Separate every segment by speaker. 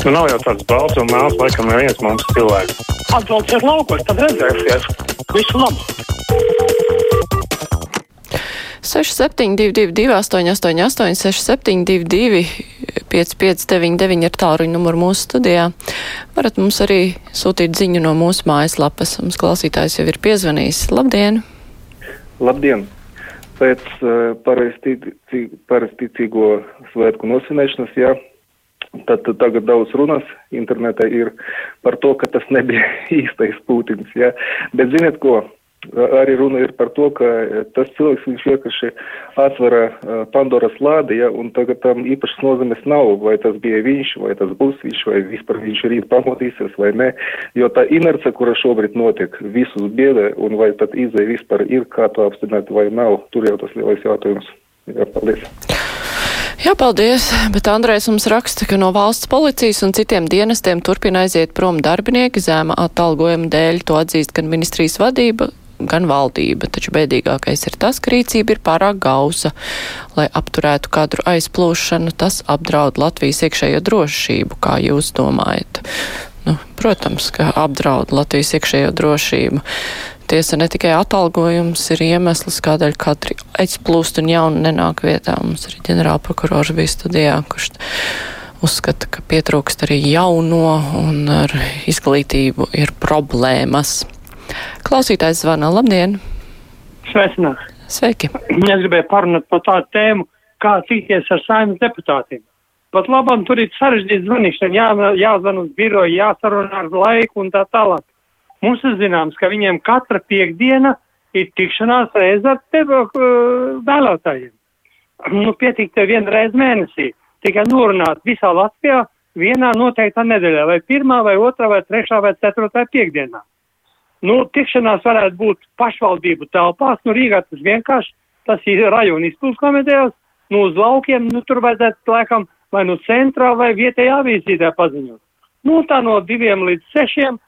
Speaker 1: Nu, nav jau tāds balts un mēls, laikam, neviens mums cilvēks.
Speaker 2: Atbrauciet laukos, tad redzēsiet. Visu labu!
Speaker 3: 6722, 888, 672, 559, ir tāluņa numuru mūsu studijā. Varat mums arī sūtīt ziņu no mūsu mājaslapas. Mums klausītājs jau ir piezvanījis. Labdien!
Speaker 4: Labdien! Pēc uh, pareizticīgo svētku nosvinēšanas, jā, Tad tagad daudz runas internetā ir par to, ka tas nebija īstais Putins. Ja? Bet ziniet ko? Arī runa ir par to, ka tas cilvēks viņš vienkārši atvera Pandoras lādi, ja, un tagad tam īpašas nozīmes nav, vai tas bija viņš, vai tas būs viņš, vai vispār viņš rīt pamodīsies, vai nē, jo tā inerce, kura šobrīd notiek, visus biedē, un vai tad izēja vispār ir, kā to apstiprināt, vai nav, tur jau tas lielais jautājums. Jā, paldies.
Speaker 3: Jā, paldies, bet Andrēs mums raksta, ka no valsts policijas un citiem dienestiem turpina aiziet prom darbinieki zēma atalgojuma dēļ. To atzīst gan ministrijas vadība, gan valdība, taču bēdīgākais ir tas, ka rīcība ir pārāk gausa. Lai apturētu kadru aizplūšanu, tas apdraud Latvijas iekšējo drošību, kā jūs domājat. Nu, protams, ka apdraud Latvijas iekšējo drošību. Tiesa ne tikai atalgojums ir iemesls, kādēļ katri aizplūst un jauni nenāk vietā. Mums arī ģenerālprokurors bija studijā, kurš uzskata, ka pietrūkst arī jauno un ar izglītību ir problēmas. Klausītājs zvana. Labdien!
Speaker 2: Sveicināt!
Speaker 3: Sveiki!
Speaker 2: Es gribēju parunāt par tādu tēmu, kā cīnīties ar saimnes deputātiem. Pat labam tur ir sarežģīta zvanīšana, jā, jāzvan uz biroju, jāsarunā ar laiku un tā tālāk. Mums ir zināms, ka viņiem katra piekdiena ir tikšanās reize ar tevi vēlētājiem. Nu, pietiek te vienu reizi mēnesī. Tikai norunāt visā Latvijā vienā noteiktā nedēļā, vai pirmā, vai otrā, vai trešā, vai ceturtā piekdienā. Nu, tikšanās varētu būt pašvaldību telpās, nu Rīgā tas vienkārši, tas ir rajona izpildus komitejās, nu uz laukiem, nu tur vajadzētu laikam vai nu centrā vai vietējā avīzītē paziņot. Nu, tā no diviem līdz sešiem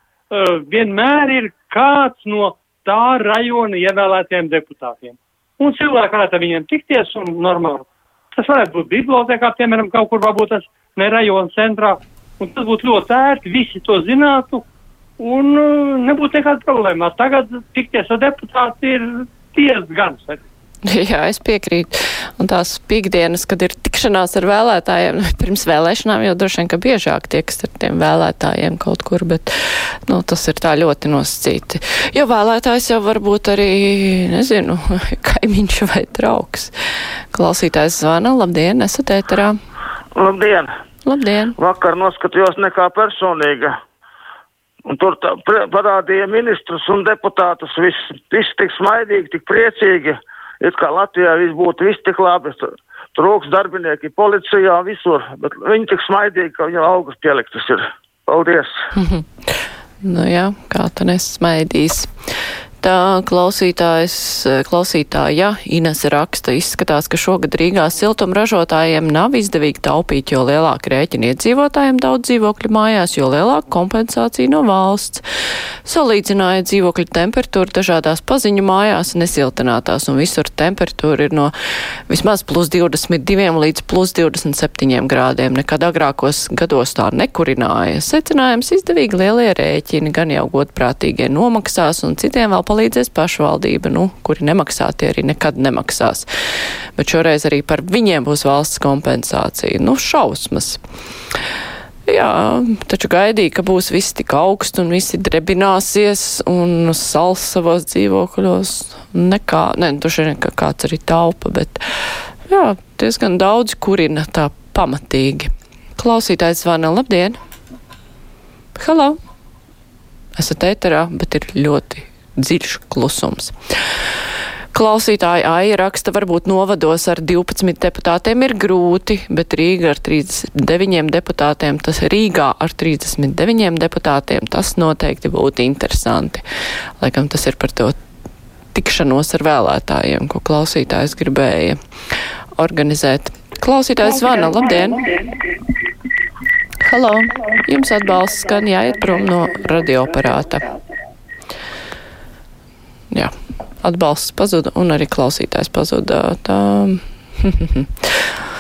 Speaker 2: vienmēr ir kāds no tā rajona ievēlētiem deputātiem. Un cilvēki varētu ar viņiem tikties un normāli. Tas varētu būt bibliotekā, piemēram, kaut kur varbūt tas ne rajona centrā. Un tas būtu ļoti ērti, visi to zinātu un nebūtu nekāda problēma. Tagad tikties ar deputātu ir diezgan svarīgi.
Speaker 3: Jā, es piekrītu. Un tās piekdienas, kad ir tikšanās ar vēlētājiem, pirms vēlēšanām jau droši vien, ka biežāk tieks ar tiem vēlētājiem kaut kur, bet, nu, tas ir tā ļoti nosacīti. Jo vēlētājs jau varbūt arī, nezinu, kaimiņš vai draugs. Klausītājs zvana, labdien, esat ēterā.
Speaker 5: Labdien!
Speaker 3: Labdien!
Speaker 5: Vakar noskatījos nekā personīga. Un tur tā, parādīja ministrus un deputātus, viss, viss tik smaidīgi, tik priecīgi it kā Latvijā viss būtu viss tik labi, trūks darbinieki policijā, visur, bet viņi tik smaidīgi, ka viņam augus pieliktas ir. Paldies!
Speaker 3: nu jā, kā tu nesmaidīs. Tā klausītājs, klausītāja Ines raksta, izskatās, ka šogad Rīgā siltumražotājiem nav izdevīgi taupīt, jo lielāka rēķina iedzīvotājiem daudz dzīvokļu mājās, jo lielāka kompensācija no valsts. Salīdzināja dzīvokļu temperatūru dažādās paziņu mājās, nesiltinātās, un visur temperatūra ir no vismaz plus 22 līdz plus 27 grādiem. Nekad agrākos gados tā nekurināja. Secinājums izdevīgi lielie rēķini, gan jau godprātīgie nomaksās, un citiem vēl palīdzēs pašvaldība, nu, kuri nemaksā, tie arī nekad nemaksās. Bet šoreiz arī par viņiem būs valsts kompensācija. Nu, šausmas. Jā, taču gaidīja, ka būs viss tik augsts un visi drebināsies un sals savos dzīvokļos. Nekā, ne, droši vien, ka kāds arī taupa, bet jā, diezgan daudz kurina tā pamatīgi. Klausītājs zvana, labdien! Halo! Esat ēterā, bet ir ļoti dziļš klusums. Klausītāji Aija raksta, varbūt novados ar 12 deputātiem ir grūti, bet Rīga ar 39 deputātiem, tas Rīgā ar 39 deputātiem, tas noteikti būtu interesanti. Laikam tas ir par to tikšanos ar vēlētājiem, ko klausītājs gribēja organizēt. Klausītājs zvana, labdien! Halo, jums atbalsts skan jāiet prom no radioaparāta jā, atbalsts pazuda un arī klausītājs pazuda. Tā.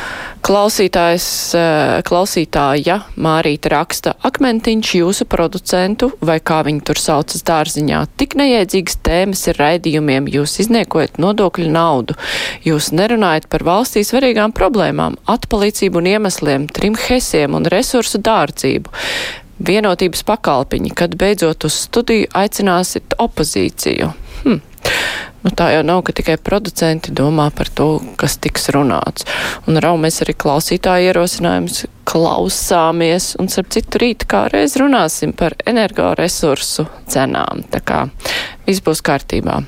Speaker 3: Klausītājs, eh, klausītāja Mārīta raksta, akmentiņš jūsu producentu, vai kā viņi tur saucas dārziņā, tik nejēdzīgas tēmas ir raidījumiem, jūs izniekojat nodokļu naudu, jūs nerunājat par valstī svarīgām problēmām, atpalīdzību un iemesliem, trim hesiem un resursu dārdzību. Vienotības pakalpiņi, kad beidzot uz studiju aicināsit opozīciju. Nu, tā jau nav, ka tikai producenti domā par to, kas tiks runāts. Un raumies arī klausītāju ierosinājums klausāmies, un starp citu rīt kā reiz runāsim par energoresursu cenām. Tā kā viss būs kārtībā.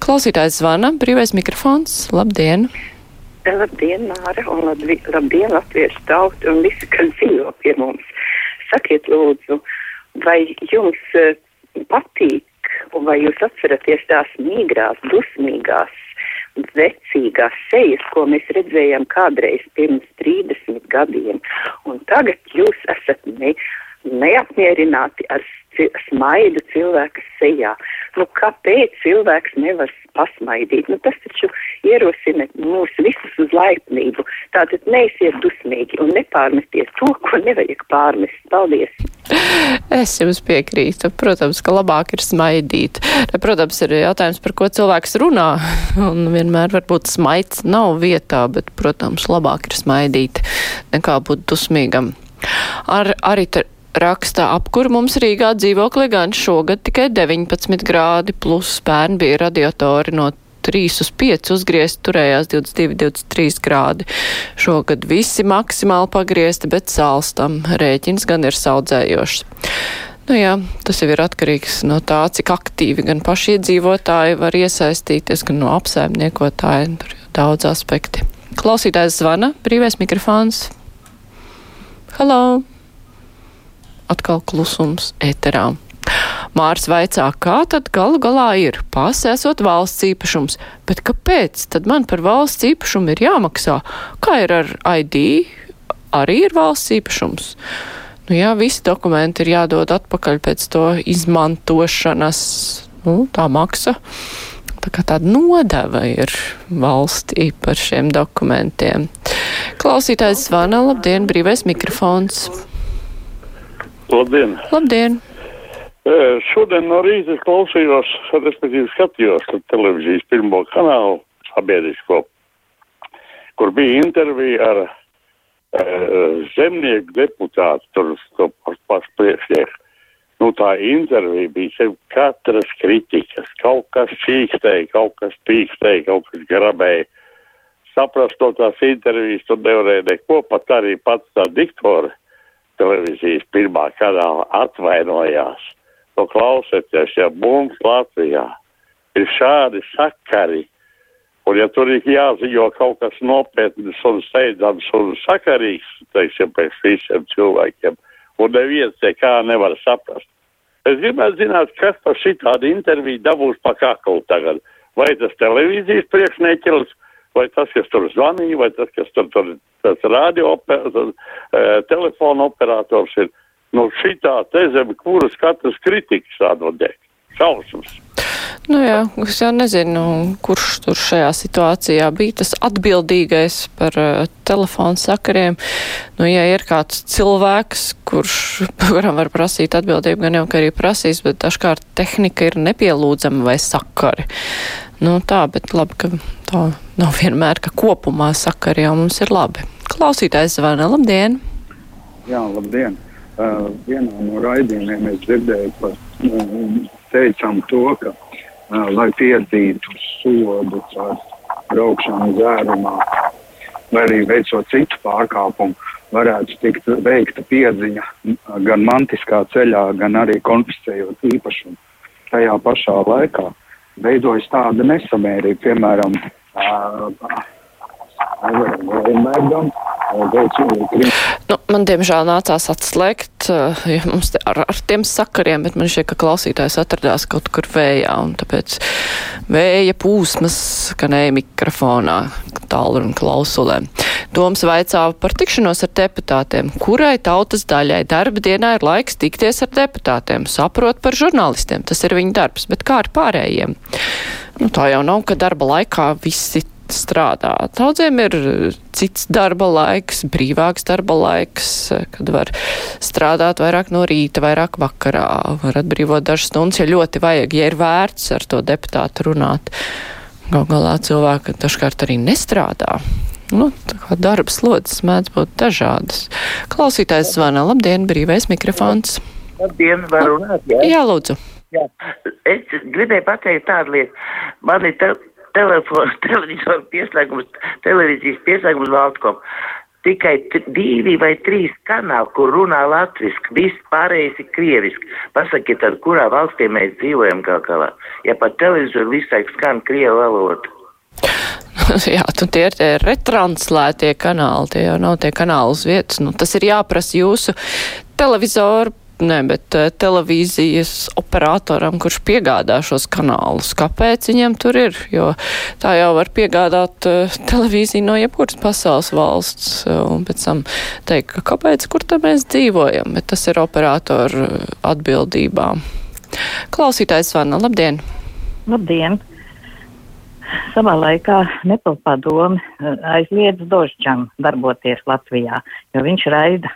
Speaker 3: Klausītājs zvana, brīvais mikrofons, labdien!
Speaker 6: Labdien, Māra, un labdien, labdien latviešu tautu un visi, kas dzīvo pie mums. Sakiet, lūdzu, vai jums uh, patīk un vai jūs atceraties tās mīgrās, dusmīgās, vecīgās sejas, ko mēs redzējām kādreiz pirms 30 gadiem, un tagad jūs esat ne, neapmierināti ar smaidu cilvēka sejā. Nu, kāpēc cilvēks nevar pasmaidīt? Nu, tas taču ierosina mūs visus uz laipnību. Tātad neesiet dusmīgi un nepārmesties to, ko nevajag pārmest. Paldies!
Speaker 3: Es jums piekrītu. Protams, ka labāk ir smaidīt. Protams, ir jautājums, par ko cilvēks runā. Un vienmēr varbūt smaids nav vietā, bet, protams, labāk ir smaidīt nekā būt dusmīgam. Ar, arī raksta apkur mums Rīgā dzīvoklī gan šogad tikai 19 grādi, plus pērn bija radiatori no 3 uz 5 uzgriezt, turējās 22, 23 grādi. Šogad visi maksimāli pagriezti, bet sālstam rēķins gan ir saudzējošs. Nu jā, tas jau ir atkarīgs no tā, cik aktīvi gan paši iedzīvotāji var iesaistīties, gan no apsaimniekotāji. Tur ir daudz aspekti. Klausītājs zvana, brīvais mikrofons. Halo! Atkal klusums eterā. Mārs vaicā, kā tad galu galā ir pase esot valsts īpašums, bet kāpēc tad man par valsts īpašumu ir jāmaksā? Kā ir ar ID? Arī ir valsts īpašums. Nu jā, visi dokumenti ir jādod atpakaļ pēc to izmantošanas, nu, tā maksa. Tā kā tāda nodeva ir valstī par šiem dokumentiem. Klausītājs zvana, labdien, brīvais mikrofons.
Speaker 7: Labdien!
Speaker 3: Labdien!
Speaker 7: Šodien no rīta klausījos, respektīvi skatījos televīzijas pirmo kanālu sabiedrisko, kur bija intervija ar uh, zemnieku deputātu, tur to pašu priekšnieku. Nu, tā intervija bija sev katras kritikas, kaut kas čīkstēja, kaut kas pīkstēja, kaut kas grabēja. Saprast to tās intervijas, tur nevarēja neko, pat arī pats tā diktore televīzijas pirmā kanāla atvainojās. To klausieties, ja mums Latvijā ir šādi sakari, un ja tur ir jāziņo kaut kas nopietns un steidzams un sakarīgs, teiksim, pēc visiem cilvēkiem, un neviens nekā nevar saprast. Es gribētu zināt, kas par šitādu interviju dabūs pa kaklu tagad. Vai tas televīzijas priekšnieķis, vai tas, kas tur zvanīja, vai tas, kas tur, tur tas radio, oper, telefona operators ir. Nu, šitā te zem kuras katras kritikas atvodē. Šausmas.
Speaker 3: Nu jā, es jau nezinu, kurš tur šajā situācijā bija tas atbildīgais par uh, telefonu sakariem. Nu, ja ir kāds cilvēks, kurš, kuram var prasīt atbildību, gan jau, ka arī prasīs, bet dažkārt tehnika ir nepielūdzama vai sakari. Nu tā, bet labi, ka tā nav vienmēr, ka kopumā sakari jau mums ir labi. Klausītājs zvana, labdien!
Speaker 8: Jā, labdien! Uh, vienā no raidījumiem es dzirdēju par, uh, teicām to, ka, uh, lai piedzītu sodu par braukšanu dzērumā, vai arī veicot citu pārkāpumu, varētu tikt veikta piedziņa gan mantiskā ceļā, gan arī konfiscējot īpašumu. Tajā pašā laikā veidojas tāda nesamērība, piemēram, Vērgam,
Speaker 3: Nu, man, diemžēl, nācās atslēgt ja mums ar, ar tiem sakariem, bet man šķiet, ka klausītājs atradās kaut kur vējā, un tāpēc vēja pūsmas skanēja mikrofonā tālu un klausulēm. Doms vaicāja par tikšanos ar deputātiem. Kurai tautas daļai darba dienā ir laiks tikties ar deputātiem? Saprot par žurnālistiem, tas ir viņa darbs, bet kā ar pārējiem? Nu, tā jau nav, ka darba laikā visi strādā. Daudziem ir cits darba laiks, brīvāks darba laiks, kad var strādāt vairāk no rīta, vairāk vakarā, var atbrīvot dažas stundas, ja ļoti vajag, ja ir vērts ar to deputātu runāt. Gal galā cilvēki dažkārt arī nestrādā. Nu, darba slodzes mēdz būt dažādas. Klausītājs zvana. Labdien, brīvais mikrofons.
Speaker 9: Labdien, var runāt, jā?
Speaker 3: Jā, lūdzu.
Speaker 9: Jā. Es gribēju pateikt tādu lietu. Man ir te telefons, televizors pieslēgums, televīzijas pieslēgums Valtkom. Tikai divi vai trīs kanāli, kur runā latviski, viss pārējais ir krieviski. Pasakiet, tad kurā valstī mēs dzīvojam gal galā? Ja pat televizoru visai skan krievu valodu.
Speaker 3: Jā, tu tie ir tie retranslētie kanāli, tie jau nav tie kanāli uz vietas. Nu, tas ir jāprasa jūsu televizoru ne, bet uh, televīzijas operatoram, kurš piegādā šos kanālus. Kāpēc viņiem tur ir? Jo tā jau var piegādāt uh, televīziju no jebkuras pasaules valsts uh, un pēc tam teikt, ka kāpēc, kur te mēs dzīvojam, bet tas ir operatoru atbildībā. Klausītājs Vana, labdien!
Speaker 10: Labdien! Savā laikā Nepal padome aizliedz Dožģam darboties Latvijā, jo viņš raida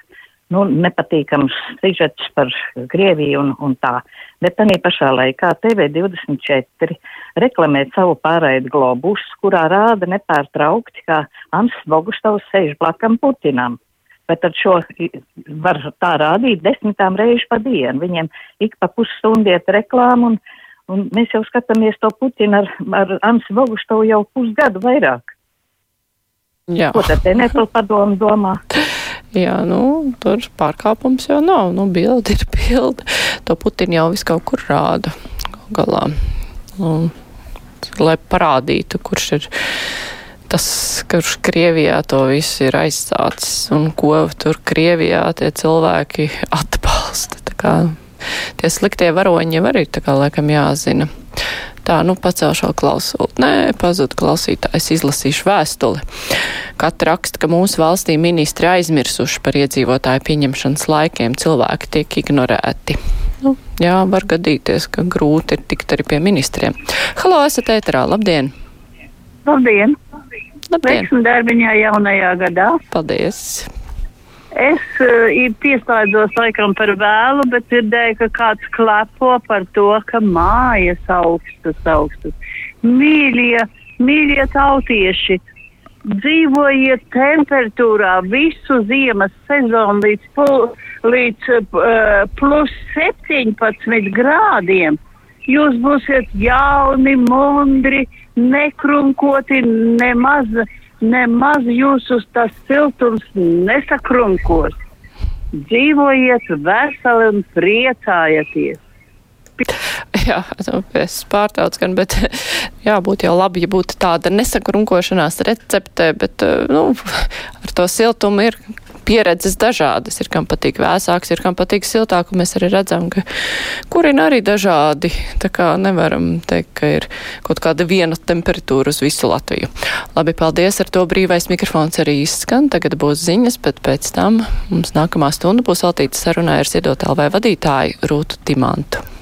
Speaker 10: nu, nepatīkams sižets par Krieviju un, un tā. Bet tā pašā laikā TV24 reklamē savu pārraidu globus, kurā rāda nepārtraukti, kā Ants Bogustovs sēž blakam Putinam. Bet tad šo var tā rādīt desmitām reižu pa dienu. Viņiem ik pa pusstundiet reklāmu un, un mēs jau skatāmies to Putinu ar, ar Ants Bogustovu jau pusgadu vairāk.
Speaker 3: Jā.
Speaker 10: Ko tad te nepil padomu domā?
Speaker 3: Jā, nu, tur pārkāpums jau nav. Nu, bildi ir bildi. To Putinu jau visu kaut kur rāda galā. Un, lai parādītu, kurš ir tas, kurš Krievijā to visu ir aizsācis un ko tur Krievijā tie cilvēki atbalsta. Tā kā tie sliktie varoņi jau arī tā kā laikam jāzina. Tā, nu, pacelšu klausuli. Nē, pazud klausītājs, izlasīšu vēstuli. Katra raksta, ka mūsu valstī ministri aizmirsuši par iedzīvotāju pieņemšanas laikiem, cilvēki tiek ignorēti. Nu, jā, var gadīties, ka grūti ir tikt arī pie ministriem. Halo, esat ēterā, labdien!
Speaker 11: Labdien!
Speaker 3: Labdien!
Speaker 11: Veiksmi darbiņā jaunajā gadā!
Speaker 3: Paldies!
Speaker 11: Es uh, pieslēdzos laikam par vēlu, bet dzirdēju, ka kāds klepo par to, ka mājas augstas, augstas. Mīļie, mīļie tautieši, dzīvojiet temperatūrā visu ziemas sezonu līdz, pul, līdz uh, plus 17 grādiem. Jūs būsiet jauni, mundri, nekrunkoti, nemaz nemaz jūsu tas siltums nesakrunkos. Dzīvojiet veseli un priecājieties.
Speaker 3: Jā, nu, es pārtraucu gan, bet jābūt jau labi, ja būtu tāda nesakrunkošanās recepte, bet, nu, ar to siltumu ir pieredzes dažādas. Ir kam patīk vēsāks, ir kam patīk siltāk, un mēs arī redzam, ka kurina arī dažādi. Tā kā nevaram teikt, ka ir kaut kāda viena temperatūra uz visu Latviju. Labi, paldies, ar to brīvais mikrofons arī izskan. Tagad būs ziņas, bet pēc tam mums nākamā stunda būs veltīta sarunai ar Ziedot LV vadītāju Rūtu Timantu.